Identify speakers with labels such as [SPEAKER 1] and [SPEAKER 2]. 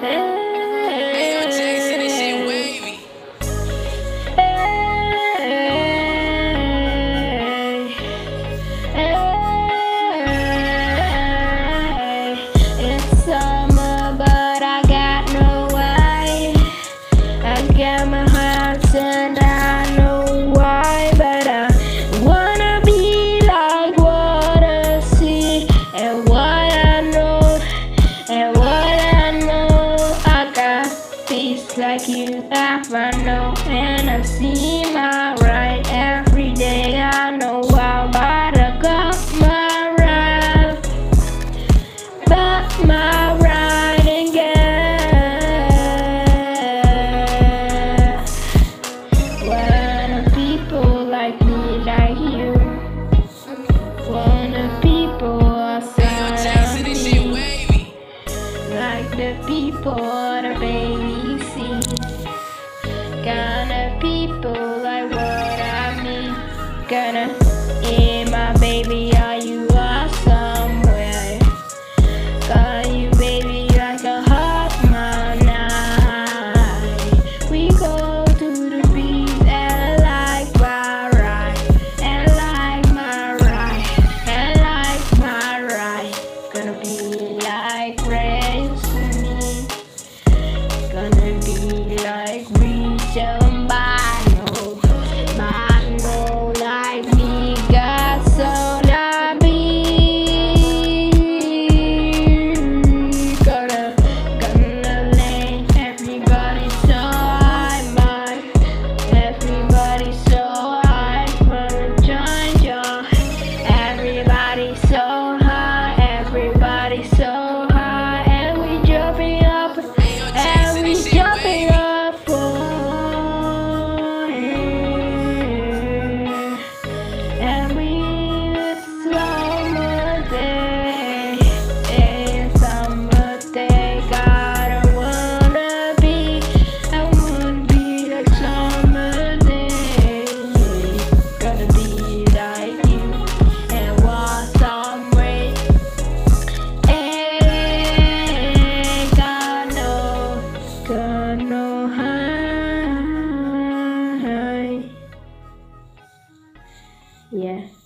[SPEAKER 1] Hey. like you never know. And I see my right every day. I know I might have got my right, but my right again. When Wanna people like me, like you. Wanna people outside of
[SPEAKER 2] me,
[SPEAKER 1] like the people are baby. Gonna yeah, my baby, are you are somewhere? Got you, baby, like a hot night. We go to the beach and like my ride, and like my ride, and like my ride. Gonna be Yeah.